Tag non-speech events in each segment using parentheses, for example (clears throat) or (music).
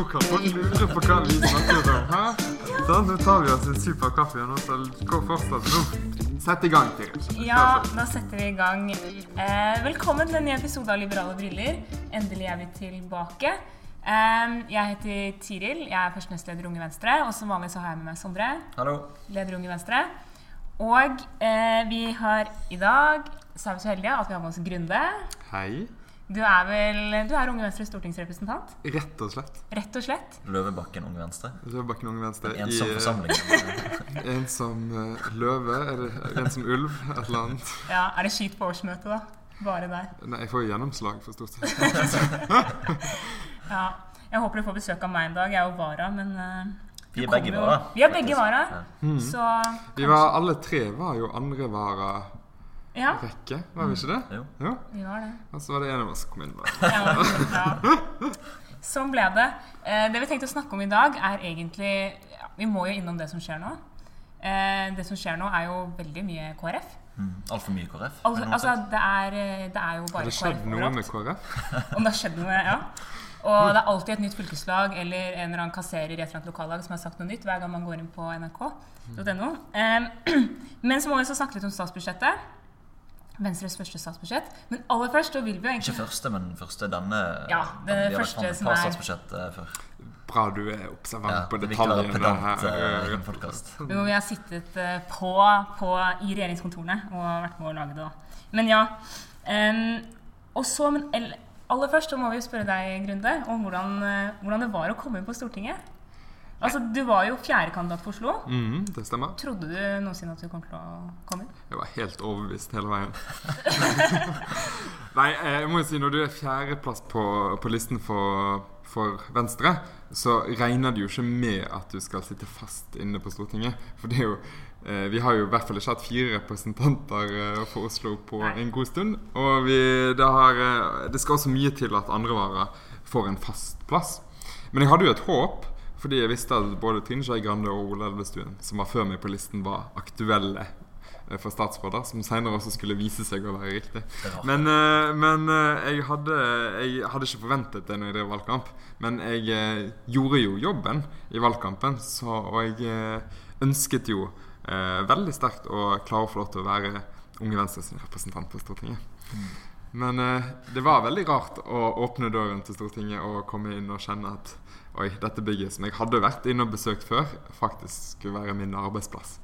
nå kan folk lure på hva vi snakker om. Hæ? Sånn, nå tar vi oss en super kaffe, og så går fortsatt nå. Sett i gang, Tiril. Ja, da setter vi i gang. Eh, velkommen til en ny episode av Liberale briller. Endelig er vi tilbake. Eh, jeg heter Tiril, jeg er først nestleder Unge Venstre. Og som vanlig så har jeg med meg Sondre, Hallo. leder Unge Venstre. Og eh, vi har i dag så er vi så heldige at vi har med oss Grunde. Hei. Du er vel Du er Unge Venstres stortingsrepresentant? Rett og slett. Rett og slett. Løvebakken Unge Venstre. Løvebakken Unge Venstre. En ensom eh, forsamling. (laughs) En som eh, løve, eller en som ulv, et eller annet. Ja, Er det skyt på årsmøtet, da? Bare der. Nei, jeg får jo gjennomslag for stort sett. (laughs) Ja. Jeg håper du får besøk av meg en dag. Jeg er jo vara, men eh, Vi er begge vara. Vi er begge vara. Ja. Så Vi var, alle tre var jo andre vara-rekke, Ja, var vi ikke det? Jo. Ja. vi var det. Og så var det en av oss som kom inn. bare. (laughs) Sånn ble det. Eh, det vi tenkte å snakke om i dag, er egentlig ja, Vi må jo innom det som skjer nå. Eh, det som skjer nå, er jo veldig mye KrF. Mm. Altfor mye KrF. Al det altså, det er, eh, det er jo Har det skjedd KrF noe med. KrF? (laughs) Om det har skjedd noe, ja. Og det er alltid et nytt fylkeslag eller en eller annen kasserer i et eller annet lokallag som har sagt noe nytt hver gang man går inn på nrk.no. (clears throat) Men så må vi også snakke litt om statsbudsjettet. Venstres første statsbudsjett. Men aller først så vil vi jo egentlig Ikke første, men første denne. Ja, det den, første som er- statsbudsjett eh, før. Bra du er observant Ja, på detaljene pedant her. Uh. Jo, vi har sittet på, på, i regjeringskontorene og vært med å lage det òg. Men ja. Um, og så, men aller først så må vi jo spørre deg, Grunde, om hvordan, hvordan det var å komme inn på Stortinget. Altså, Du var jo fjerdekandidat for Oslo. Mm, det stemmer. Trodde du noensinne at du kom til å komme inn? Jeg var helt overbevist hele veien. (laughs) Nei, jeg må jo si når du er fjerdeplass på, på listen for, for Venstre, så regner det jo ikke med at du skal sitte fast inne på Stortinget. For det er jo eh, Vi har jo i hvert fall ikke hatt fire representanter eh, for Oslo på Nei. en god stund. Og vi, det, har, eh, det skal også mye til at andre varer får en fast plass. Men jeg hadde jo et håp, fordi jeg visste at både Trine Skei Grande og Ola Elvestuen, som var før meg på listen, var aktuelle eh, for statsråder, som senere også skulle vise seg å være riktig. Men, eh, men eh, jeg, hadde, jeg hadde ikke forventet det når jeg drev valgkamp. Men jeg gjorde jo jobben i valgkampen, så, og jeg ønsket jo eh, veldig sterkt å klare å få lov til å være Unge Venstres representant på Stortinget. Men eh, det var veldig rart å åpne døren til Stortinget og komme inn og kjenne at oi, dette bygget som jeg hadde vært inne og besøkt før, faktisk skulle være min arbeidsplass.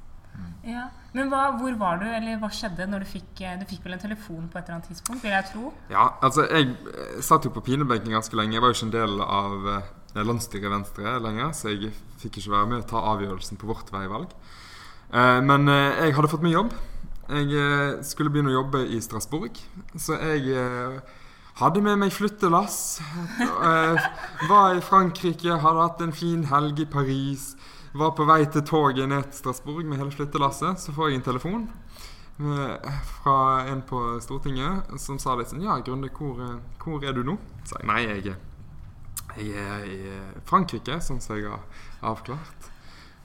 Ja. Men hva, hvor var du, eller hva skjedde når du fikk eh, Du fikk vel en telefon på et eller annet tidspunkt, vil jeg tro? Ja, altså jeg eh, satt jo på pinebenken ganske lenge. Jeg var jo ikke en del av eh, landsstyret Venstre lenger, så jeg fikk ikke være med å ta avgjørelsen på vårt veivalg. Men jeg hadde fått meg jobb. Jeg skulle begynne å jobbe i Strasbourg, så jeg hadde med meg flyttelass. Eh, var i Frankrike, hadde hatt en fin helg i Paris. Var på vei til toget ned til Strasbourg med hele flyttelasset. Så får jeg en telefon med, fra en på Stortinget som sa litt sånn Ja, Grunde, hvor, eh, hvor er du nå? Så jeg nei, jeg, er- jeg er i eh, Frankrike, sånn som jeg har avklart.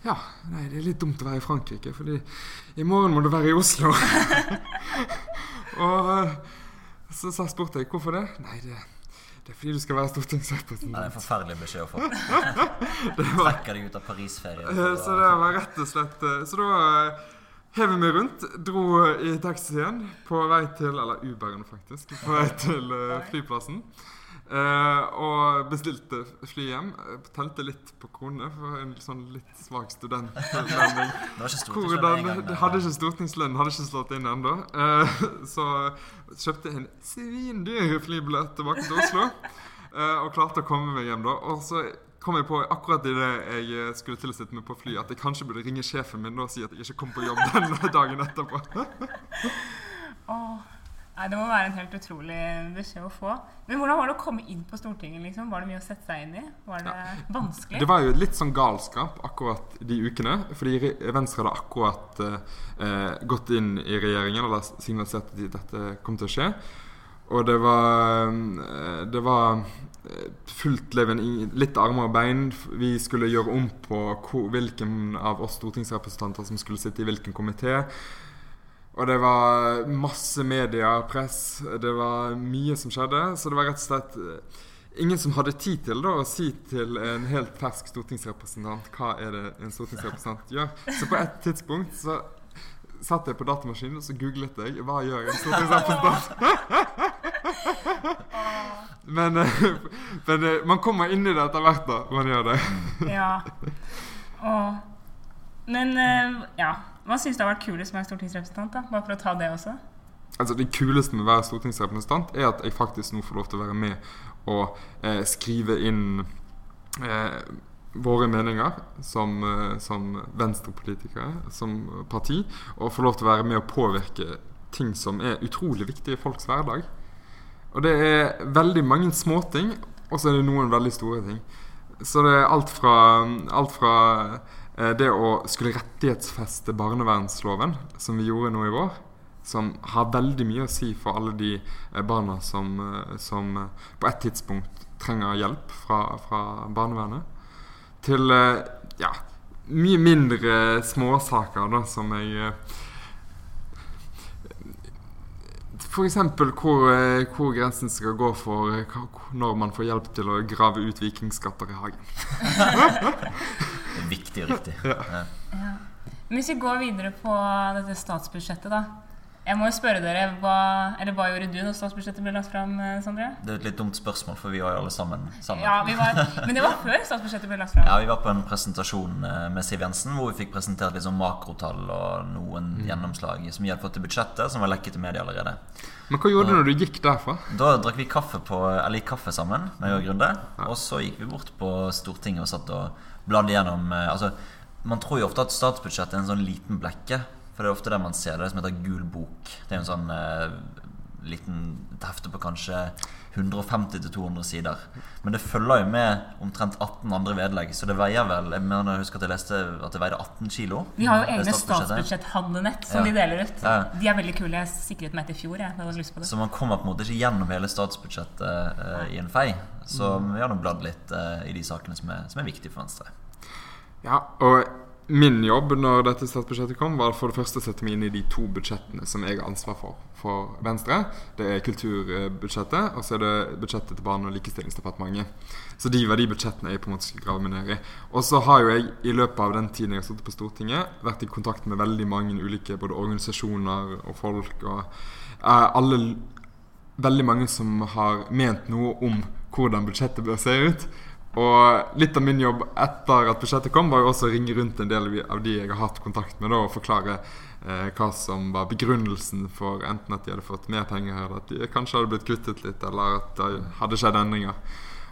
Ja, nei, det er litt dumt å være i Frankrike, fordi i morgen må du være i Oslo. (laughs) Og så, så spurte jeg hvorfor det. Nei, det, det er fordi du skal være stortingsrepresentant. Nei, det er en forferdelig beskjed å få. (laughs) Det var, Trekker deg ut av Paris-ferien. Eh, Så det var rett og slett eh, Så da eh, hev meg rundt, dro i taxien på vei til Eller Uberen, faktisk. På vei til flyplassen. Eh, og bestilte fly hjem. Tente Telte litt på kronene for en sånn litt svak studentlønning. (laughs) Det det Hadde ikke stortingslønn, hadde ikke slått inn ennå. Uh, så kjøpte jeg en svindyr flybillett tilbake til Oslo. Uh, og klarte å komme meg hjem da. Og så kom jeg på akkurat idet jeg eh, skulle til å sitte meg på fly, at jeg kanskje burde ringe sjefen min og si at jeg ikke kom på jobb den (laughs) dagen etterpå. Åh. Nei, Det må være en helt utrolig beskjed å få. Men hvordan var det å komme inn på Stortinget? liksom? Var det mye å sette seg inn i? Var det vanskelig? Det var jo litt sånn galskap akkurat de ukene. Fordi Venstre hadde akkurat eh, gått inn i regjeringen og signalisert at dette kom til å skje. Og det var eh, Det var eh, fullt leven i litt armer og bein. Vi skulle gjøre om på hvor, hvilken av oss stortingsrepresentanter som skulle sitte i hvilken komité. Og det var masse mediepress. Det var mye som skjedde. Så det var rett og slett eh, ingen som hadde tid til da, å si til en helt fersk stortingsrepresentant hva er det en stortingsrepresentant gjør. Så på et tidspunkt så satt jeg på datamaskinen og så googlet jeg hva gjør en stortingsrepresentant. (laughs) men, eh, men eh, man kommer inn i det etter hvert, da. Man gjør det. Ja. Åh. Men ja. Hva syns du har vært kulest med å være stortingsrepresentant? da? Bare for å ta det også. Altså Det kuleste med å være stortingsrepresentant er at jeg faktisk nå får lov til å være med og eh, skrive inn eh, våre meninger som, eh, som venstrepolitikere, som parti. Og få lov til å være med og påvirke ting som er utrolig viktige i folks hverdag. Og det er veldig mange småting, og så er det noen veldig store ting. Så det er alt fra, alt fra det å skulle rettighetsfeste barnevernsloven, som vi gjorde nå i vår, som har veldig mye å si for alle de eh, barna som, eh, som eh, på et tidspunkt trenger hjelp fra, fra barnevernet, til eh, ja, mye mindre småsaker da, som jeg eh, F.eks. Hvor, eh, hvor grensen skal gå for eh, når man får hjelp til å grave ut vikingskatter i hagen. (laughs) Viktig og riktig. Ja. Men hvis vi går videre på dette statsbudsjettet, da. Jeg må jo spørre dere, hva, eller hva gjorde du når statsbudsjettet ble lagt fram, Sandra? Det er et litt dumt spørsmål, for vi var jo alle sammen sammen. Ja, vi var, Men det var før statsbudsjettet ble lagt fram. Ja, Vi var på en presentasjon eh, med Siv Jensen hvor vi fikk presentert sånn makrotall og noen gjennomslag som vi hadde fått til budsjettet, som var lekket til media allerede. Men hva gjorde du når du gikk derfra? Da drakk vi kaffe, på, eller kaffe sammen, meg og Grunde. Og så gikk vi bort på Stortinget og satt og bladde gjennom eh, Altså, Man tror jo ofte at statsbudsjettet er en sånn liten blekke. For det er ofte det man ser. Det som heter Gul bok. Det er en sånn eh, liten hefte på kanskje 150-200 sider. Men det følger jo med omtrent 18 andre vedlegg, så det veier vel Jeg mener jeg husker at jeg leste at det veide 18 kilo. Vi har jo egne statsbudsjetthandlenett som Ja. de deler ut. Ja. De er veldig kule. Jeg sikret meg til i fjor. Jeg, jeg hadde lyst på det. Så man kommer på en måte ikke gjennom hele statsbudsjettet uh, i en fei. Så vi har nå bladd litt uh, i de sakene som er, som er viktige for Venstre. Ja, og min jobb når dette statsbudsjettet kom, var for det første å sette meg inn i de to budsjettene som jeg har ansvar for for Venstre. Det er kulturbudsjettet, og så er det budsjettet til Barne- og likestillingsdepartementet. Så de var de budsjettene jeg på en måte skulle grave meg ned i. Og så har jo jeg i løpet av den tiden jeg har sittet på Stortinget, vært i kontakt med veldig mange ulike både organisasjoner og folk, og eh, alle veldig mange som har ment noe om hvordan budsjettet bør se ut. Og litt av min jobb etter at budsjettet kom, var jo også å ringe rundt en del av de jeg har hatt kontakt med, da, og forklare eh, hva som var begrunnelsen for enten at de hadde fått mer penger, eller at de kanskje hadde blitt kuttet litt, eller at det hadde skjedd endringer.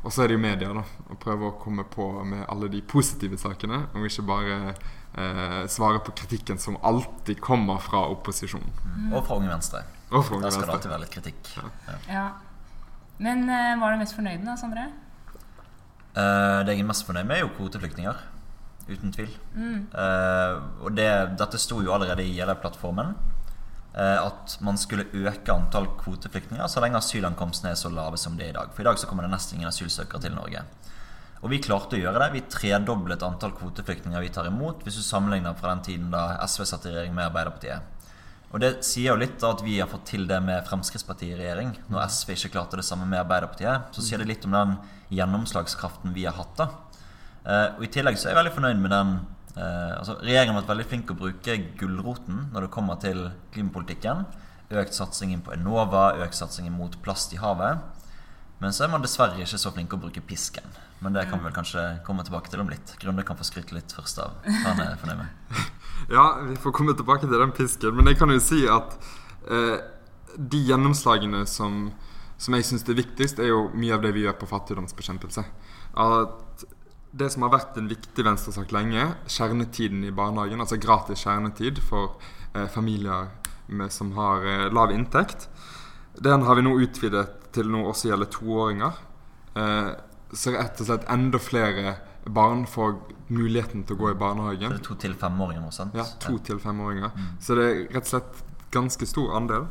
Og så er det jo media, da. Å prøve å komme på med alle de positive sakene, og ikke bare eh, svare på kritikken som alltid kommer fra opposisjonen. Og fra Unge Venstre. Og fra Unge Der skal det alltid være litt kritikk. Ja. Ja. Men eh, hva er du mest fornøyd med, da, Sondre? Eh, det jeg er mest fornøyd med, er jo kvoteflyktninger. Uten tvil. Eh, og det, dette sto jo allerede i Jeløya-plattformen. Uh, at man skulle øke antall kvoteflyktninger så lenge asylankomstene er så lave som det er i dag. For i dag så kommer det nesten ingen asylsøkere til Norge. Og vi klarte å gjøre det. Vi tredoblet antall kvoteflyktninger vi tar imot, hvis du sammenligner fra den tiden da SV satt i regjering med Arbeiderpartiet. Og det sier jo litt at vi har fått til det med Fremskrittspartiet i regjering. Når SV ikke klarte det samme med Arbeiderpartiet, så sier det litt om den gjennomslagskraften vi har hatt. da. Eh, og I tillegg så er jeg veldig fornøyd med den eh, altså Regjeringen har vært veldig flink til å bruke gulroten når det kommer til klimapolitikken. Økt satsingen på Enova, økt satsingen mot plast i havet. Men så er man dessverre ikke så flink å bruke pisken. Men det kan vi vel kanskje komme tilbake til om litt. Grunde kan få skryte litt først av hva han er fornøyd med. (laughs) Ja, vi får komme tilbake til den pisken. Men jeg kan jo si at eh, de gjennomslagene som, som jeg syns er viktigst, er jo mye av det vi gjør på fattigdomsbekjempelse. At det som har vært en viktig venstresak lenge, kjernetiden i barnehagen, altså gratis kjernetid for eh, familier med, som har eh, lav inntekt, den har vi nå utvidet til nå også gjelder toåringer. Eh, så rett og slett enda flere barn får muligheten til å gå i barnehagen. Så det er to til femåringer nå, sant? Ja, to til femåringer. Så det er rett og slett ganske stor andel.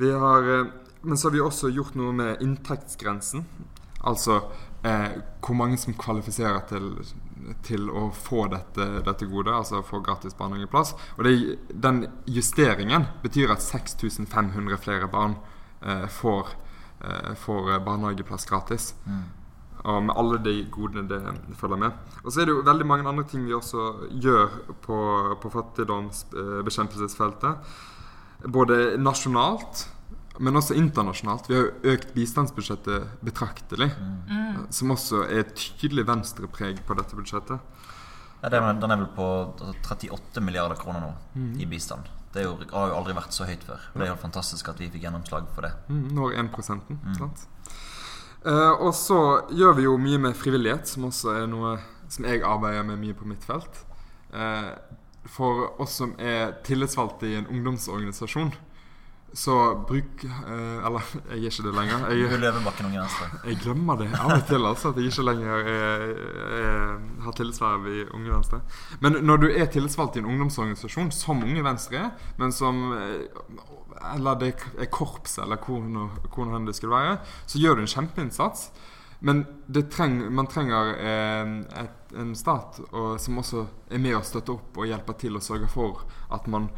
Vi har, eh, men så har vi også gjort noe med inntektsgrensen. Altså eh, hvor mange som kvalifiserer til, til å få dette, dette godet, altså få gratis barnehageplass. Og det, den justeringen betyr at 6500 flere barn eh, får eh, får barnehageplass gratis. Mm. Og med alle de godene det følger med. Og så er det jo veldig mange andre ting vi også gjør på, på fattigdomsbekjempelsesfeltet. Både nasjonalt, men også internasjonalt. Vi har jo økt bistandsbudsjettet betraktelig. Som også er et tydelig venstrepreg på dette budsjettet. Ja, det er, den er vel på 38 milliarder kroner nå i bistand. Det er jo, har jo aldri vært så høyt før. Det er jo fantastisk at vi fikk gjennomslag for det. Mm, når 1 prosenten, sant? Uh, og så gjør vi jo mye med frivillighet, som også er noe som jeg arbeider med mye på mitt felt. Uh, for oss som er tillitsvalgte i en ungdomsorganisasjon, så bruk eh, Eller (laughs) jeg er ikke det lenger. Du Jeg, Løvebakken Unge Venstre. jeg glemmer det av og til, altså, at jeg ikke lenger er, er, har tillitsverv i Unge Venstre. Men når du er tillitsvalgt i en ungdomsorganisasjon, som Unge Venstre er, men som eh, Eller det er korps, eller hvor hvor det skulle være, så gjør du en kjempeinnsats. Men det treng, man trenger eh, et, en stat og, som også er med å støtte opp og hjelper til og sørger for at man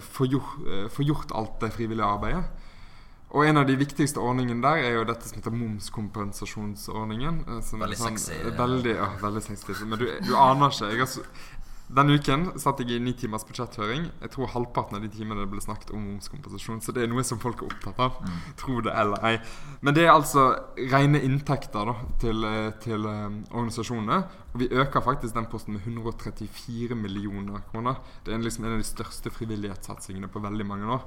får, gjort, eh, får gjort alt det frivillige arbeidet. Og en av de viktigste ordningene der er jo dette som heter momskompensasjonsordningen. eh, Som Veldig er sånn, sexy. Veldig, ja, veldig sexy. Men du, du aner ikke. Jeg har, denne uken satt jeg i ni timers budsjetthøring. Jeg tror halvparten av de timene det ble snakket om momskompensasjon. Så det er noe som folk er opptatt av. Tro det eller ei. Men det er altså rene inntekter da, til, eh, til um, organisasjonene. Og vi øker faktisk den posten med 134 millioner kroner. Det er liksom en av de største frivillighetssatsingene på veldig mange år.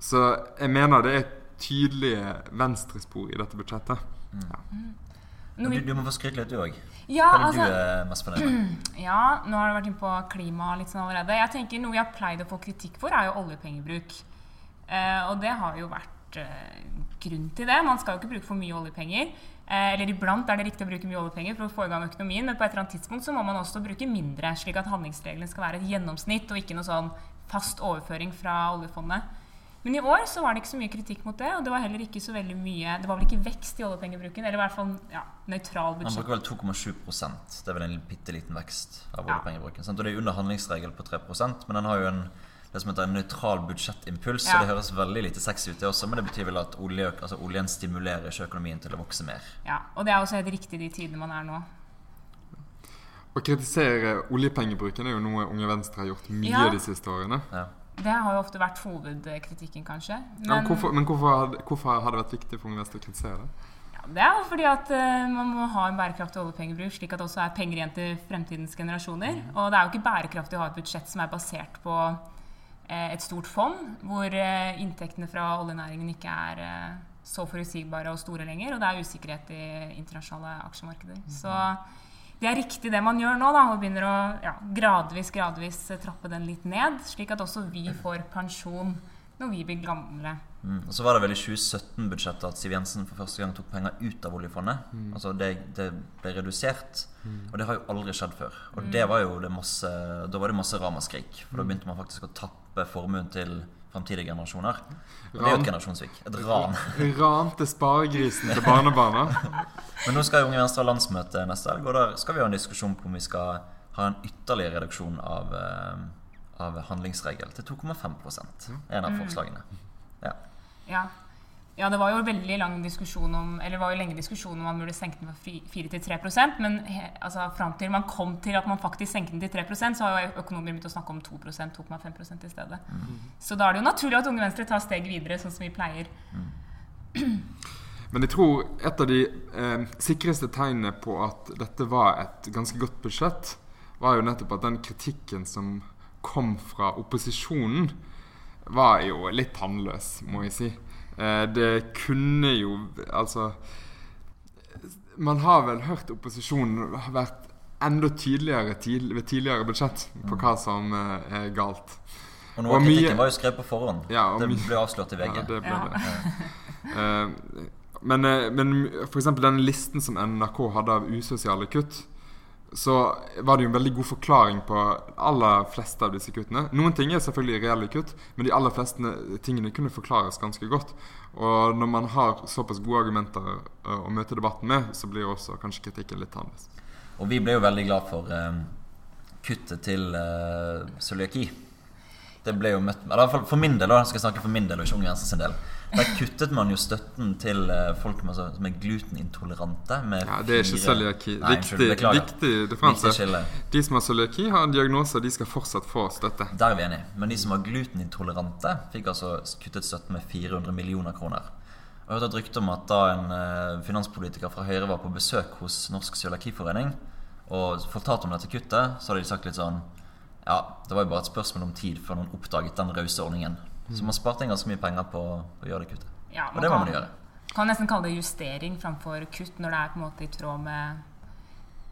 Så jeg mener det er tydelige venstrespor i dette budsjettet. Når Du, du må få skryte litt, du òg. ja, Hva er altså, du er mest fornøyd med? (clears throat) Ja, nå har det vært inn på klima litt sånn allerede. Jeg tenker Noe jeg har pleid å få kritikk for, er jo oljepengebruk. Eh, og det har jo vært eh, grunn til det. Man skal jo ikke bruke for mye oljepenger. Eh, eller iblant er det riktig å bruke mye oljepenger for å få i gang økonomien, men på et eller annet tidspunkt så må man også bruke mindre, slik at handlingsregelen skal være et gjennomsnitt og ikke noe sånn fast overføring fra oljefondet. Men i år så var det ikke så mye kritikk mot det, og det var heller ikke så veldig mye Det var vel ikke vekst i oljepengebruken, eller i hvert fall ja, nøytral budsjett. Man bruker vel 2,7% Det er vel en bitte liten vekst av oljepengebruken. Ja. Og det er under handlingsregel på 3% men den har jo en det som heter en nøytral budsjettimpuls. Ja. Så det høres veldig lite sexy ut, det også, men det betyr vel at olje, altså oljen stimulerer ikke økonomien til å vokse mer. Ja, og det er også helt riktig de tidene man er nå. Å kritisere oljepengebruken er jo noe Unge Venstre har gjort mye Ja. de siste årene. Ja. Det har jo ofte vært hovedkritikken, kanskje. Ja, Men men hvorfor, men hvorfor, hvorfor har det vært viktig for Venstre å kritisere det? ja, det er jo fordi at uh, man må ha en bærekraftig oljepengebruk, slik at det også er penger igjen til fremtidens generasjoner. Og det er jo ikke bærekraftig å ha et budsjett som er basert på uh, et stort fond, hvor uh, inntektene fra oljenæringen ikke er så forutsigbare og store lenger, og det er usikkerhet i internasjonale aksjemarkeder. Så det er riktig det man gjør nå, da, og begynner å ja, gradvis, gradvis trappe den litt ned, slik at også vi får pensjon når vi blir gamle. Mm. Og så var det vel i 2017-budsjettet at Siv Jensen for første gang tok penger ut av oljefondet. Altså det, det ble redusert, og det har jo aldri skjedd før. Og det var jo det masse, da var det masse ramaskrik, for da begynte man faktisk å tappe formuen til fremtidige generasjoner. Og det er jo et generasjonssvik. Et ran. (laughs) Ran til sparegrisen til barnebarna. (laughs) Men nå skal Unge Venstre ha landsmøte neste helg, og der skal vi ha en diskusjon på om vi skal ha en ytterligere reduksjon av, eh, av handlingsregel til 2,5 er en av forslagene. Ja. Ja. Ja, det var jo veldig lang diskusjon om Eller det var jo lenge diskusjon om man burde senke den fra 4 til 3% men altså, fram til man kom til at man faktisk senket den til 3% så har jo økonomer begynt å snakke om 2% 2,5 i stedet. Så da er det jo naturlig at Unge Venstre tar steg videre, sånn som vi pleier. (clears throat) Men jeg tror et av de eh, sikreste tegnene på at dette var et ganske godt budsjett, var jo nettopp at den kritikken som kom fra opposisjonen, var jo litt tannløs, må jeg si. Eh, det kunne jo Altså Man har vel hørt opposisjonen har vært enda tydeligere tidl ved tidligere budsjett på hva som eh, er galt. Og noe av kritikken var jo skrevet på forhånd. Ja, og det ble avslørt i VG. Ja, det ble Ja. det. Eh, men, men eksempel den listen som NRK hadde av usosiale kutt, så var det jo en veldig god forklaring på aller fleste av disse kuttene. Noen ting er selvfølgelig reelle kutt, men de aller fleste tingene kunne forklares ganske godt. Og når man har såpass gode argumenter eh, å møte debatten med, så blir også kanskje kritikken litt annerledes. Og vi ble jo veldig glad for eh, kuttet til uh, cøliaki. Det ble jo møtt eller fall For min del, da skal jeg snakke for min del og ikke Unge Venstre sin del. Der kuttet man jo støtten til eh, folk med, altså, som er glutenintolerante. Med Ja, Det er ikke cøliaki. Viktig, viktig differanse. De som har cøliaki, har en diagnose, de skal fortsatt få støtte. Der er vi enige. Men de som var glutenintolerante, fikk altså kuttet støtten med 400 millioner kroner. Jeg har hørt et rykte om at da en eh, finanspolitiker fra Høyre var på besøk hos Norsk cøliakiforening og fortalte om dette kuttet, så hadde de sagt litt sånn Ja, det var jo bare et spørsmål om tid før noen oppdaget den rause ordningen. Så man sparte inn ganske mye penger på å gjøre det kuttet. Ja, Og det må man gjøre. kan nesten kalle det justering framfor kutt, når det er på en måte i tråd med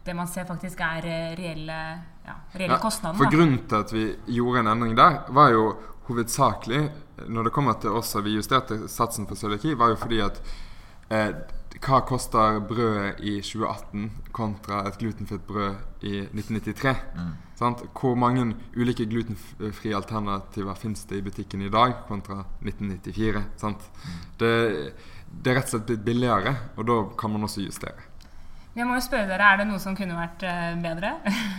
det man ser faktisk er eh, reelle, ja, reelle Ja, kostnader. for da. grunnen til at vi gjorde en endring der, var jo hovedsakelig Når det kommer til oss og vi justerte satsen for cøliaki, var jo fordi at eh, Hva koster brødet i 2018 kontra et glutenfritt brød i 1993? Mm. Sant? Hvor mange ulike glutenfrie alternativer fins det i butikken i dag kontra 1994? Sant? Det, det er rett og slett blitt billigere, og da kan man også justere. Jeg må jo spørre dere, Er det noe som kunne vært eh, bedre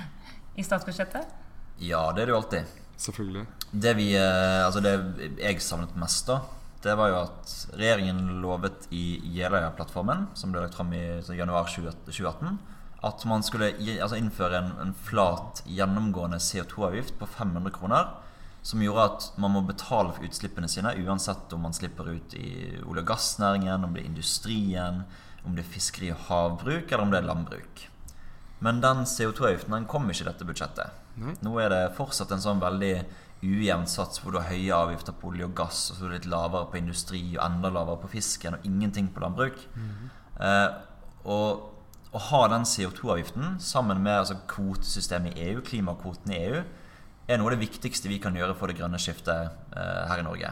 (laughs) i statsbudsjettet? Ja, det er det jo alltid. Selvfølgelig. Det vi, eh, altså det jeg savnet mest da Det var jo at regjeringen lovet i Jeløya-plattformen Som ble lagt frem i januar 2018 At man skulle altså innføre en, en flat gjennomgående CO2-avgift på 500 kroner Som gjorde at man må betale for utslippene sine Uansett om man slipper ut i olje- og gassnæringen Om det er industrien Om det er fiskeri og havbruk Eller om det er landbruk. Men den CO2-avgiften den kom ikke i dette budsjettet. Nå er det fortsatt en sånn veldig ujevn sats hvor du har høye avgifter på olje og gass, og så er det litt lavere på industri og enda lavere på fisken, og ingenting på landbruk. eh, og å ha den CO2-avgiften sammen med altså, kvotesystemet i EU, klimakvoten i EU, er noe av det viktigste vi kan gjøre for det grønne skiftet eh, her i Norge.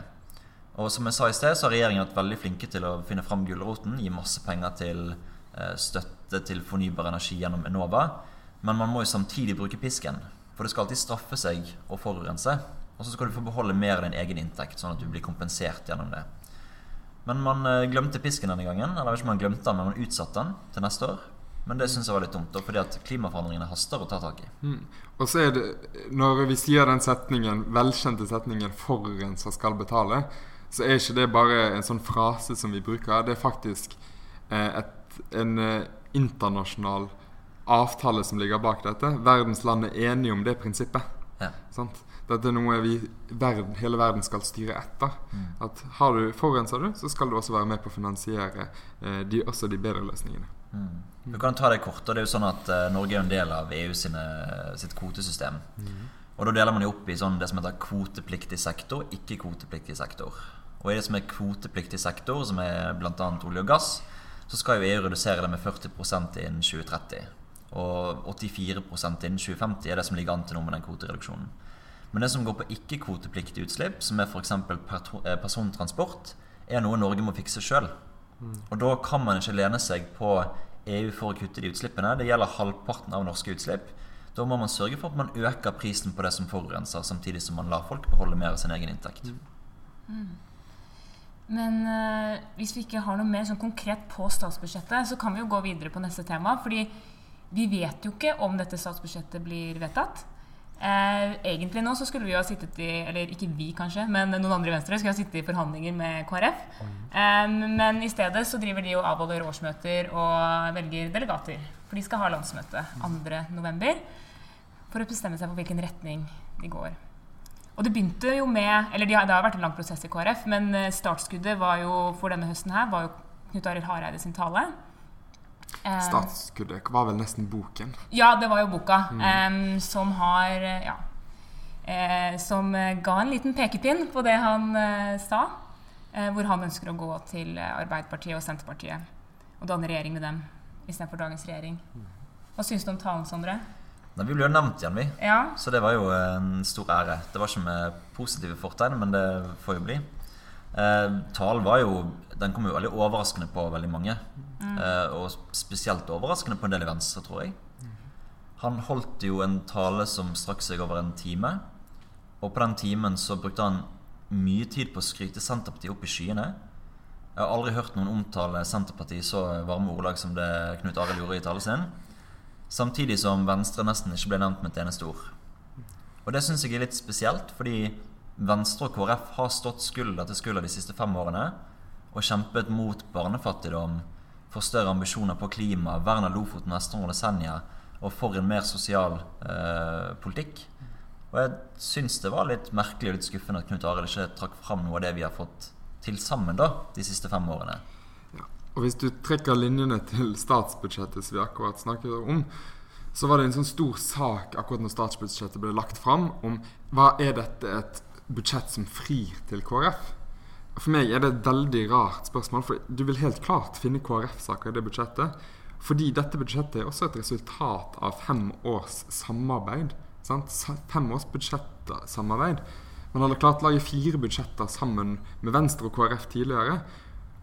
Og som jeg sa i sted, så har regjeringen vært veldig flinke til å finne fram gulroten, gi masse penger til eh, støtte til fornybar energi gjennom Enova. Men man må jo samtidig bruke pisken. For det skal alltid straffe seg å forurense. Og så skal du få beholde mer av din egen inntekt, sånn at du blir kompensert gjennom det. Men man eh, glemte pisken denne gangen. Eller ikke man glemte den, men man utsatte den til neste år. Men det syns jeg var litt dumt, da, fordi at klimaforandringene haster å ta tak i. Mm. Og så er det, når vi sier den setningen, velkjente setningen 'forurenser skal betale', så er ikke det bare en sånn frase som vi bruker. Det er faktisk eh, et, en eh, internasjonal avtale som ligger bak dette. Verdens land er enige om det prinsippet. Ja. Sant? Dette er noe vi, verden, hele verden skal styre etter. At har du, Forurenser du, så skal du også være med på å finansiere eh, de, også de bedre løsningene. Du kan ta det kort. og det er jo sånn at eh, Norge er en del av EU sine, sitt kvotesystem. Og Da deler man jo opp i sånn det som heter kvotepliktig sektor, ikke-kvotepliktig sektor. Og i det som er kvotepliktig sektor, som er bl.a. olje og gass, så skal jo EU redusere det med 40 innen 2030. Og 84 innen 2050 er det som ligger an til nå med den kvotereduksjonen. Men det som går på ikke-kvotepliktige utslipp, som er f.eks. persontransport, er noe Norge må fikse sjøl. Og da kan man ikke lene seg på EU for å kutte de utslippene. Det gjelder halvparten av norske utslipp. Da må man sørge for at man øker prisen på det som forurenser, samtidig som man lar folk beholde mer av sin egen inntekt. Men øh, hvis vi ikke har noe mer sånn konkret på statsbudsjettet, så kan vi jo gå videre på neste tema. fordi vi vet jo ikke om dette statsbudsjettet blir vedtatt. Eh, egentlig nå så skulle vi jo ha sittet i Eller ikke vi, kanskje, men noen andre i Venstre skulle ha sittet i forhandlinger med KrF. Eh, men i stedet så driver de og avholder årsmøter og velger delegater. For de skal ha landsmøte 2.11. for å bestemme seg for hvilken retning de går. Og det begynte jo med Eller det har vært en lang prosess i KrF, men eh, startskuddet var jo for denne høsten her var jo Knut Arild Hareide sin tale. Eh, Startskuddet var vel nesten boken. ja, det var jo boka em, som har eh, Ja. Uh, som ga en liten pekepinn på det han uh, sa. Uh, hvor han ønsker å gå til Arbeiderpartiet og Senterpartiet og danne regjering med dem istedenfor dagens regjering. Hva syns du om talen, Sondre? Nei, vi ble jo nevnt igjen, vi. Ja. Så det var jo en stor ære. Det var ikke med positive fortegn, men det får jo bli. Eh, talen var jo Den kom jo veldig overraskende på veldig mange. Eh, og spesielt overraskende på en del i Venstre, tror jeg. Han holdt jo en tale som strakk seg over en time. Og på den timen så brukte han mye tid på å skryte Senterpartiet opp i skyene. Jeg har aldri hørt noen omtale Senterpartiet i så varme ordlag som det Knut Arild gjorde i talen sin. Samtidig som Venstre nesten ikke ble nevnt med et eneste ord. Og det syns jeg er litt spesielt, fordi Venstre og KrF har stått skulder til skulder de siste fem årene og kjempet mot barnefattigdom, for større ambisjoner på klima, vern Lofoten, Vesterålen og Senja og for en mer sosial eh, politikk. Og jeg syns det var litt merkelig og litt skuffende at Knut Arild ikke trakk fram noe av det vi har fått til sammen da, de siste fem årene. Ja. Og hvis du trekker linjene til statsbudsjettet som vi akkurat snakket om, så var det en sånn stor sak akkurat når statsbudsjettet ble lagt fram, om hva er dette et budsjett som frir til KrF? For meg er det et veldig rart spørsmål, for du vil helt klart finne KrF-saker i det budsjettet. Fordi dette budsjettet er også et resultat av fem års samarbeid. Sant? Fem års budsjettsamarbeid. Man hadde klart å lage fire budsjetter sammen med Venstre og KrF tidligere.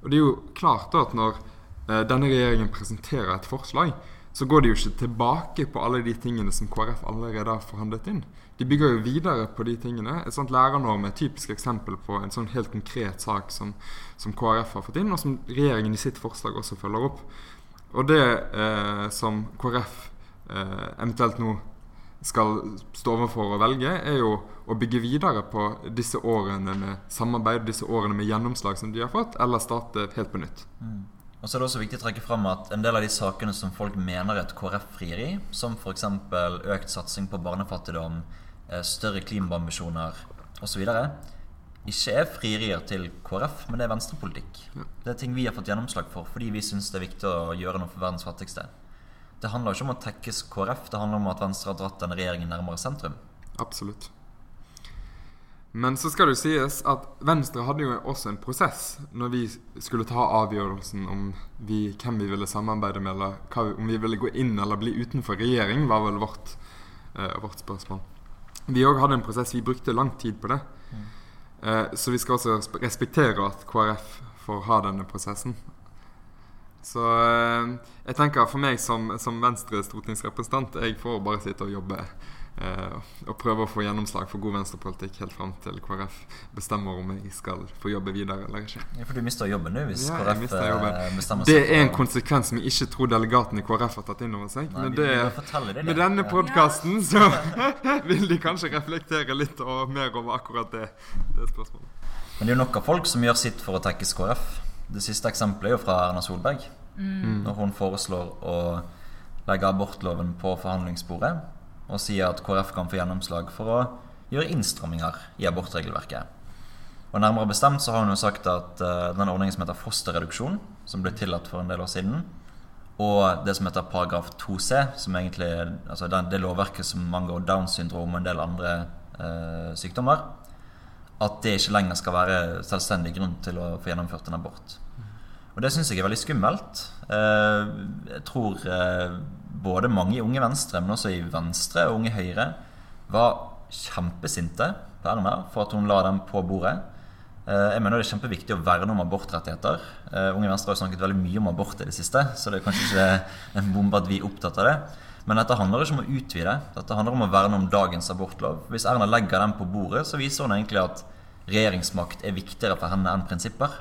Og det er jo klart da at når eh, denne regjeringen presenterer et forslag, så går de jo ikke tilbake på alle de tingene som KrF allerede har forhandlet inn. De bygger jo videre på de tingene. Et sånt lærernorm er et typisk eksempel på en sånn helt konkret sak som, som KrF har fått inn, og som regjeringen i sitt forslag også følger opp. Og det eh, som KrF eh, eventuelt nå skal stå overfor å velge, er jo å bygge videre på disse årene med samarbeid, disse årene med gjennomslag som de har fått, eller starte helt på nytt. Mm. Og så er det også viktig å trekke fram at En del av de sakene som folk mener at KrF frir i, som f.eks. økt satsing på barnefattigdom, større klimaambisjoner osv., ikke er frierier til KrF, men det er venstrepolitikk. Ja. Det er ting vi har fått gjennomslag for fordi vi syns det er viktig å gjøre noe for verdens fattigste. Det handler ikke om å tekkes KrF, det handler om at Venstre har dratt denne regjeringen nærmere sentrum. Absolutt. Men så skal det jo sies at Venstre hadde jo også en prosess når vi skulle ta avgjørelsen om vi, hvem vi ville samarbeide med, eller hva, om vi ville gå inn eller bli utenfor regjering, var vel vårt, eh, vårt spørsmål. Vi òg hadde en prosess. Vi brukte lang tid på det. Mm. Eh, så vi skal også respektere at KrF får ha denne prosessen. Så eh, jeg tenker for meg som, som Venstre stortingsrepresentant, jeg får bare sitte og jobbe og prøve å få gjennomslag for god venstrepolitikk helt fram til KrF bestemmer om jeg skal få jobbe videre eller ikke. Ja, For du mister jobben nå hvis ja, KrF. Eh, bestemmer seg Det er en konsekvens som jeg ikke tror delegatene i KrF har tatt inn over seg. Nei, Men det, det, med denne podkasten så (laughs) vil de kanskje reflektere litt og mer over akkurat det, det spørsmålet. Men det er jo nok av folk som gjør sitt for å tekkes KrF. Det siste eksempelet er jo fra Erna Solberg. Mm. Når hun foreslår å legge abortloven på forhandlingsbordet og sier at KrF kan få gjennomslag for å gjøre innstramminger i abortregelverket. Og Nærmere bestemt så har hun jo sagt at uh, den ordningen som heter fosterreduksjon, som ble tillatt for en del år siden, og det som heter paragraf 2c, som egentlig altså det, lovverket som angår Downs syndrom og en del andre uh, sykdommer, at det ikke lenger skal være selvstendig grunn til å få gjennomført en abort. Og det syns jeg er veldig skummelt. Uh, jeg tror både mange i Unge Venstre, men også i Venstre og Unge Høyre, var kjempesinte på Erna for at hun la dem på bordet. Eh, jeg mener det er kjempeviktig å verne om abortrettigheter. Eh, Unge Venstre har snakket veldig mye om abort i det siste, så det er kanskje ikke (laughs) en bombe at vi er opptatt av det. Men dette handler ikke om å utvide. Dette handler om å verne om dagens abortlov. Hvis Erna legger den på bordet, så viser hun egentlig at regjeringsmakt er viktigere for henne enn prinsipper.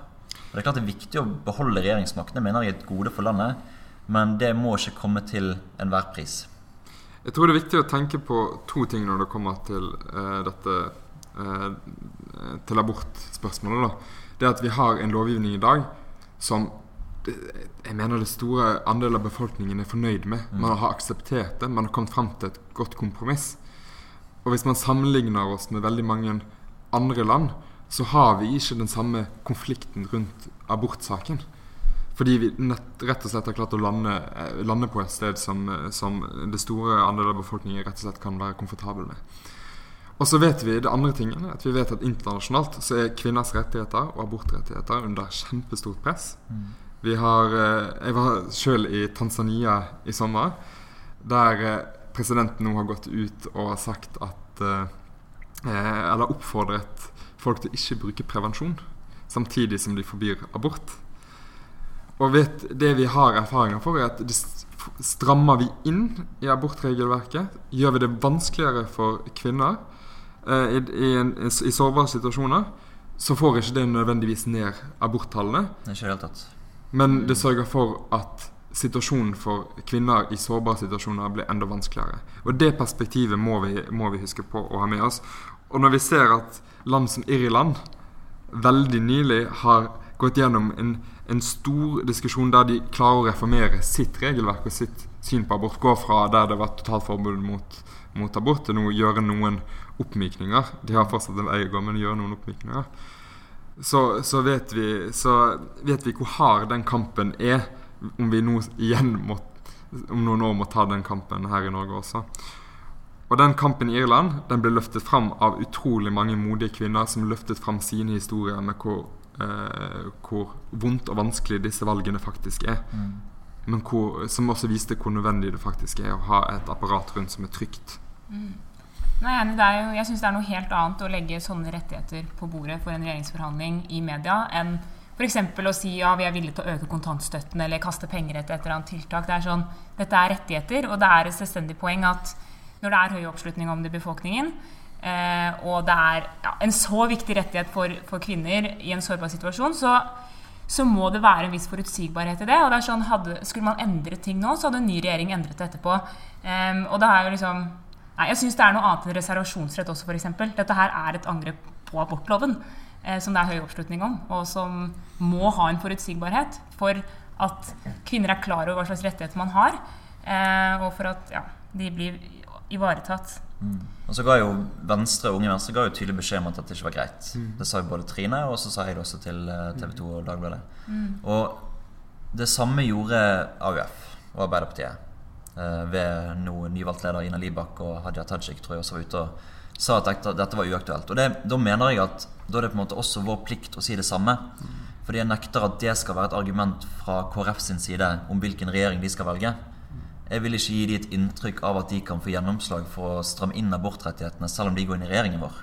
Og det er klart det er viktig å beholde regjeringsmakten. Jeg mener jeg er et gode for landet. Men det må ikke komme til enhver pris. Jeg tror det er viktig å tenke på to ting når det kommer til uh, dette uh, til abortspørsmålet. Da. Det at vi har en lovgivning i dag som jeg mener det store andel av befolkningen er fornøyd med. Mm. Man har akseptert det, man har kommet fram til et godt kompromiss. Og hvis man sammenligner oss med veldig mange andre land, så har vi ikke den samme konflikten rundt abortsaken. Fordi vi nett, rett og slett har klart å lande, eh, lande på et sted som, eh, som, det store andel av befolkningen rett og slett kan være komfortabel med. Og så vet vi det andre tingene, at vi vet at internasjonalt så er kvinners rettigheter og abortrettigheter under kjempestort press. Vi har, eh, Jeg var sjøl i Tanzania i sommer, der presidenten nå har gått ut og sagt at Eller oppfordret folk til ikke bruke prevensjon, samtidig som de forbyr abort. Og vet, det vi har erfaringer for, er at det strammer vi inn i abortregelverket. Gjør vi det vanskeligere for kvinner eh, i, i, en, i, sårbare situasjoner, så får ikke det nødvendigvis ned aborttallene. Men det sørger for at situasjonen for kvinner i sårbare situasjoner blir enda vanskeligere. Og Det perspektivet må vi, må vi huske på å ha med oss. Og når vi ser at land som Irland veldig nylig har gått gjennom en, en stor diskusjon der de klarer å reformere sitt regelverk og sitt syn på abort, gå fra der det var totalt forbud mot, mot abort, til nå gjøre noen oppmykninger. De har fortsatt en vei å gå, men gjøre noen oppmykninger. Så, så, vet vi, så vet vi hvor hard den kampen er, om vi nå igjen må, om noen år må ta den kampen her i Norge også. Og den kampen i Irland den ble løftet fram av utrolig mange modige kvinner som løftet fram sine historier med hvor, eh, hvor vondt og vanskelig disse valgene faktisk er. Mm. Men hvor, som også viste hvor nødvendig det faktisk er å ha et apparat rundt som er trygt. Mm. Nei, jo, jeg syns det er noe helt annet å legge sånne rettigheter på bordet for en regjeringsforhandling i media enn f.eks. å si ja, vi er villige til å øke kontantstøtten eller kaste penger etter et eller annet tiltak. Det er sånn, Dette er rettigheter, og det er et selvstendig poeng at når det er høy oppslutning om det i befolkningen, eh, og det er ja, en så viktig rettighet for, for, kvinner i en sårbar situasjon, så, så, må det være en viss forutsigbarhet i det. og det er sånn, hadde, Skulle man endre ting nå, så hadde en ny regjering endret det etterpå. Eh, og det er jo liksom Nei, jeg syns det er noe annet enn reservasjonsrett også, f.eks. Dette her er et angrep på abortloven, eh, som det er høy oppslutning om, og som må ha en forutsigbarhet for at kvinner er klar over hva slags rettigheter man har, eh, og for at ja, de blir ivaretatt. Mm. Og så ga jo Venstre Unge Venstre ga jo tydelig beskjed om at dette ikke var greit. Mm. Det sa jo både Trine, og så sa jeg det også til eh, TV 2 og Dagbladet. Mm. Og det samme gjorde AUF og Arbeiderpartiet. Eh, ved noen nyvalgt leder Ina Libak og Hadia Tajik tror jeg også var ute og sa at dette, dette var uaktuelt. Og det, da mener jeg at da er det på en måte også vår plikt å si det samme. Mm. Fordi jeg nekter at det skal være et argument fra KrF sin side om hvilken regjering de skal velge. Jeg vil ikke gi dem et inntrykk av at de kan få gjennomslag for å stramme inn abortrettighetene selv om de går inn i regjeringen vår.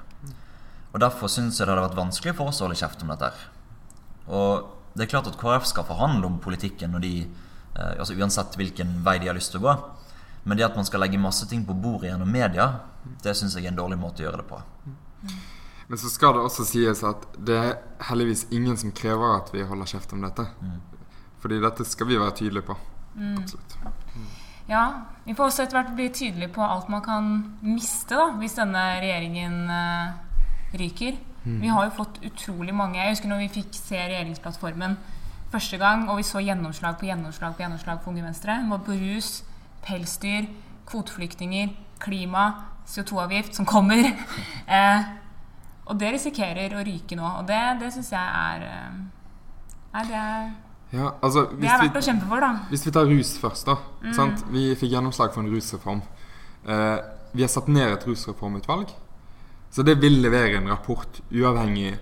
Og Derfor syns jeg det hadde vært vanskelig for oss å holde kjeft om dette. Og det er klart at KrF skal forhandle om politikken de, eh, altså uansett hvilken vei de har lyst til å gå. Men det at man skal legge masse ting på bordet gjennom media, det syns jeg er en dårlig måte å gjøre det på. Men så skal det også sies at det er heldigvis ingen som krever at vi holder kjeft om dette. Mm. Fordi dette skal vi være tydelige på. Mm. Absolutt. Ja, Vi får også etter hvert bli tydelige på alt man kan miste da, hvis denne regjeringen uh, ryker. Mm. Vi har jo fått utrolig mange Jeg husker når vi fikk se regjeringsplattformen første gang, og vi så gjennomslag på gjennomslag på gjennomslag for Unge Venstre. Både på rus, pelsdyr, kvoteflyktninger, klima, CO2-avgift som kommer. (laughs) eh, og det risikerer å ryke nå. Og det, det syns jeg er er det ja, altså, det er verdt å kjempe for, da. Hvis vi tar rus først, da. Mm. Vi fikk gjennomslag for en rusreform. Eh, vi har satt ned et rusreformutvalg. Så det vil levere en rapport uavhengig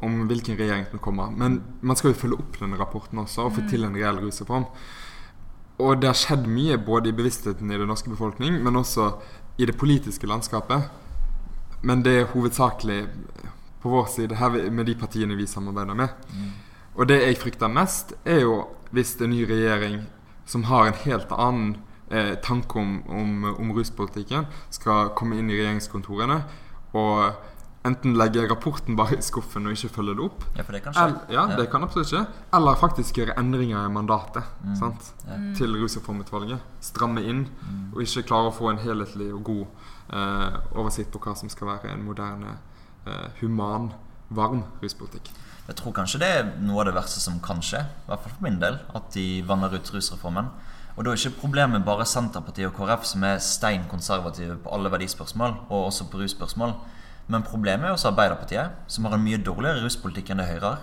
om hvilken regjering som kommer. Men man skal jo følge opp denne rapporten også og få mm. til en reell rusreform. Og det har skjedd mye både i bevisstheten i den norske befolkning, men også i det politiske landskapet. Men det er hovedsakelig på vår side her med de partiene vi samarbeider med. Mm. Og det jeg frykter mest, er jo hvis det er en ny regjering som har en helt annen eh, tanke om, om, om, ruspolitikken, skal komme inn i regjeringskontorene og enten legge rapporten bare i skuffen og ikke følge det opp. Ja, for det kan skje. Eller, ja, det kan absolutt skje. Eller faktisk gjøre endringer i mandatet mm. ja. til rusreformutvalget. Stramme inn, mm. og ikke klare å få en helhetlig og god eh, oversikt på hva som skal være en moderne, eh, human, varm ruspolitikk. Jeg tror kanskje det er noe av det verste som kan skje, i hvert fall for min del, at de vanner ut rusreformen. Og da er ikke problemet bare Senterpartiet og KrF, som er stein konservative på alle verdispørsmål, og også på russpørsmål. Men problemet er også Arbeiderpartiet, som har en mye dårligere ruspolitikk enn det Høyre har.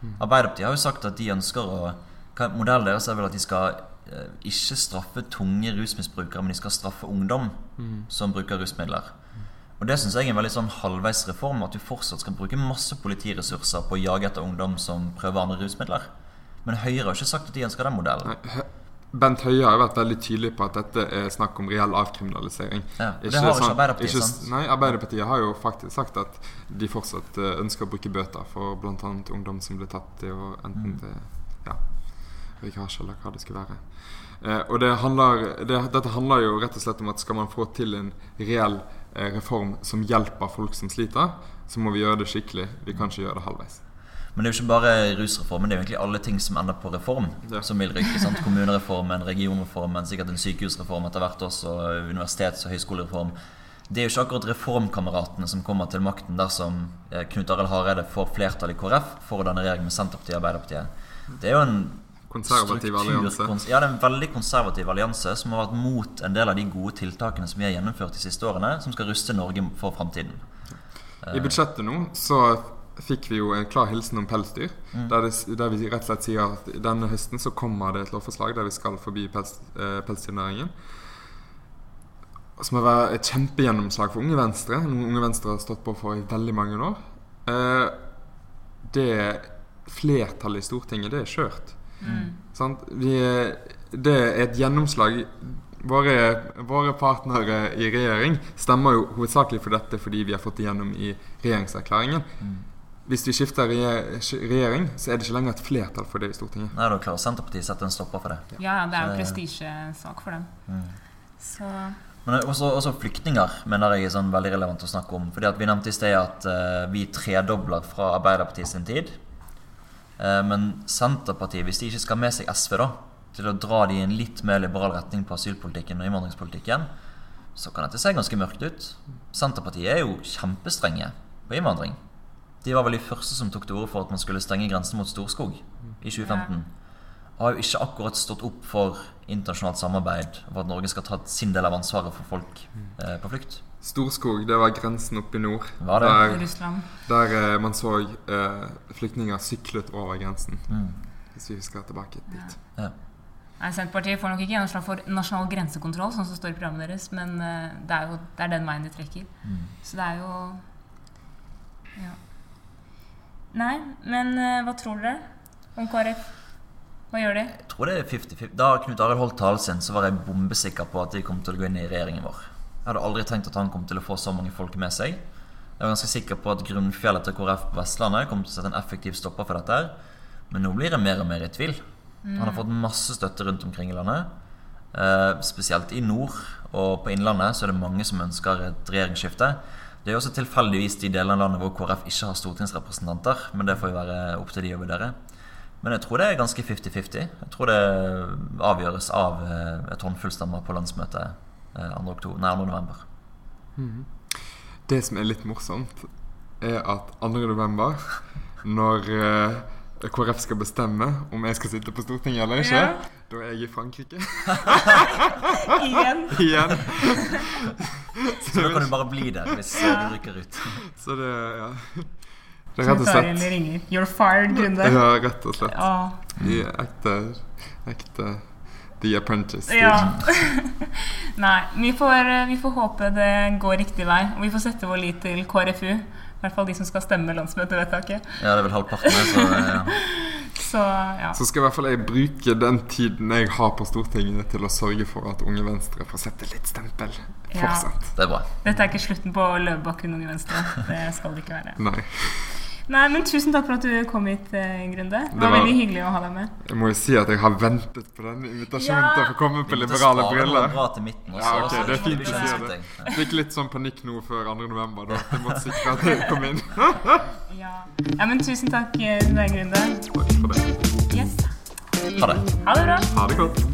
Mm. Arbeiderpartiet har jo sagt at de ønsker å Modellen deres er vel at de skal eh, ikke straffe tunge rusmisbrukere, men de skal straffe ungdom mm. som bruker rusmidler. Og Det syns jeg er en veldig sånn halvveisreform. At du fortsatt skal bruke masse politiressurser på å jage etter ungdom som prøver andre rusmidler. Men Høyre har ikke sagt at de ønsker den modellen. Nei, Bent Høie har vært veldig tydelig på at dette er snakk om reell avkriminalisering. Ja, det har ikke sånn, Arbeiderpartiet ikke, sant? Nei, Arbeiderpartiet har jo faktisk sagt at de fortsatt eh, ønsker å bruke bøter for bl.a. ungdom som blir tatt i å enten mm. til ja, rikasje eller hva det skulle være. Eh, og det handler, det, dette handler jo rett og slett om at skal man få til en reell reform som hjelper folk som sliter, så må vi gjøre det skikkelig. Vi kan ikke gjøre det halvveis. Men det er jo ikke bare rusreformen, det er jo egentlig alle ting som ender på reform, ja. som vil rykke. sant? Kommunereformen, regionreformen, sikkert en sykehusreform etter hvert også, universitets- og høyskolereform. det er jo ikke akkurat reformkameratene som kommer til makten dersom eh, Knut Arild Hareide får flertall i KrF for å danne regjering med Senterpartiet og Arbeiderpartiet. Det er jo en Konservativ allianse. Ja, det er en veldig konservativ allianse som har vært mot en del av de gode tiltakene som vi har gjennomført de siste årene, som skal ruste Norge for framtiden. I budsjettet nå så fikk vi jo en klar hilsen om pelsdyr. Der, det, der vi rett og slett sier at denne høsten så kommer det et lovforslag der vi skal forby pels, eh, pelsdyrnæringen. Som har vært et kjempegjennomslag for Unge Venstre. Noe Unge Venstre har stått på for i veldig mange år. Eh, det flertallet i Stortinget, det er skjørt. Sant? Vi, det er et gjennomslag. Våre, våre partnere i regjering stemmer jo hovedsakelig for dette fordi vi har fått det gjennom i regjeringserklæringen. Hvis vi skifter regjering, så er det ikke lenger et flertall for det i Stortinget. Nei, da klarer Senterpartiet å sette en stopper for det. Ja, det er jo prestisjesak for dem. Så Men også, også flyktninger mener jeg er sånn veldig relevant å snakke om. Fordi at Vi nevnte i sted at uh, vi tredobler fra Arbeiderpartiet sin tid. Eh, men Senterpartiet, hvis de ikke skal med seg SV da til å dra de i en litt mer liberal retning på asylpolitikken og innvandringspolitikken, så kan dette se ganske mørkt ut. Senterpartiet er jo kjempestrenge på innvandring. De var vel de første som tok til orde for at man skulle stenge grensen mot Storskog i 2015. Har jo ikke akkurat stått opp for internasjonalt samarbeid og for at Norge skal ta sin del av ansvaret for folk eh, på flukt. Storskog, det var grensen oppe i nord. Var det? Der, Russland der eh, man så eh, flyktninger syklet over grensen. Mm. Hvis vi husker tilbake dit. Ja. Nei, Senterpartiet får nok ikke gjennomslag for nasjonal grensekontroll, sånn som står i programmet deres, men eh, det er jo det er den veien de trekker. Mm. Så det er jo Ja. Nei, men eh, hva tror dere om KrF? Hva gjør de? Jeg tror det er 50-50. Da Knut Arild holdt talen sin, så var jeg bombesikker på at de kom til å gå inn i regjeringen vår. Jeg hadde aldri tenkt at han kom til å få så mange folk med seg. Jeg var ganske sikker på at grunnfjellet til KrF på Vestlandet kom til å sette en effektiv stopper for dette. her. Men nå blir jeg mer og mer i tvil. Han har fått masse støtte rundt omkring i landet. Eh, spesielt i nord og på Innlandet så er det mange som ønsker et regjeringsskifte. Det er også tilfeldigvis de delene av landet hvor KrF ikke har stortingsrepresentanter. Men det får jo være opp til de å vurdere. Men jeg tror det er ganske 50-50. Jeg tror det avgjøres av eh, et håndfull stemmer på landsmøtet 2. oktober- nei, 2. november. Det som er litt morsomt, er at 2. november, når eh, KrF skal bestemme om jeg skal sitte på Stortinget eller ikke, Ja. da er jeg i Frankrike (laughs) Igjen. igjen. (laughs) Så da kan du bare bli der hvis ja. du rykker ut. Så det ja. Det er rett og slett You're fired, Grunde. Ja, rett og slett. Er ekte, ekte The Apprentice. ja. (laughs) Nei, vi får, eh, vi får håpe det går riktig vei. Og vi får sette vår lit til KrFU. I hvert fall de som skal stemme landsmøtevedtaket. Ja, det er vel halvparten, så eh, ja. (laughs) Så ja. Så skal i hvert fall jeg bruke den tiden jeg har på Stortinget til å sørge for at Unge Venstre får sette litt stempel Ja. det er bra. Dette er ikke slutten på Løvebakken Unge Venstre. Det skal det ikke være. Nei. Nei, men Tusen takk for at du kom hit, eh, Grunde. Det Det var var- veldig hyggelig å ha deg med. Jeg må jo si at jeg har ventet på den invitasjonen Ja. til å få komme på liberale briller. bra til midten også. Ja, ok, det er fint å si det. Jeg fikk litt sånn panikk nå før 2. november. Da. Jeg måtte sikre at jeg kom inn. (laughs) Ja, ja men Tusen takk eh, til deg, Grunde. Takk for det. Yes. Ha det. Ha det bra. Ha det godt.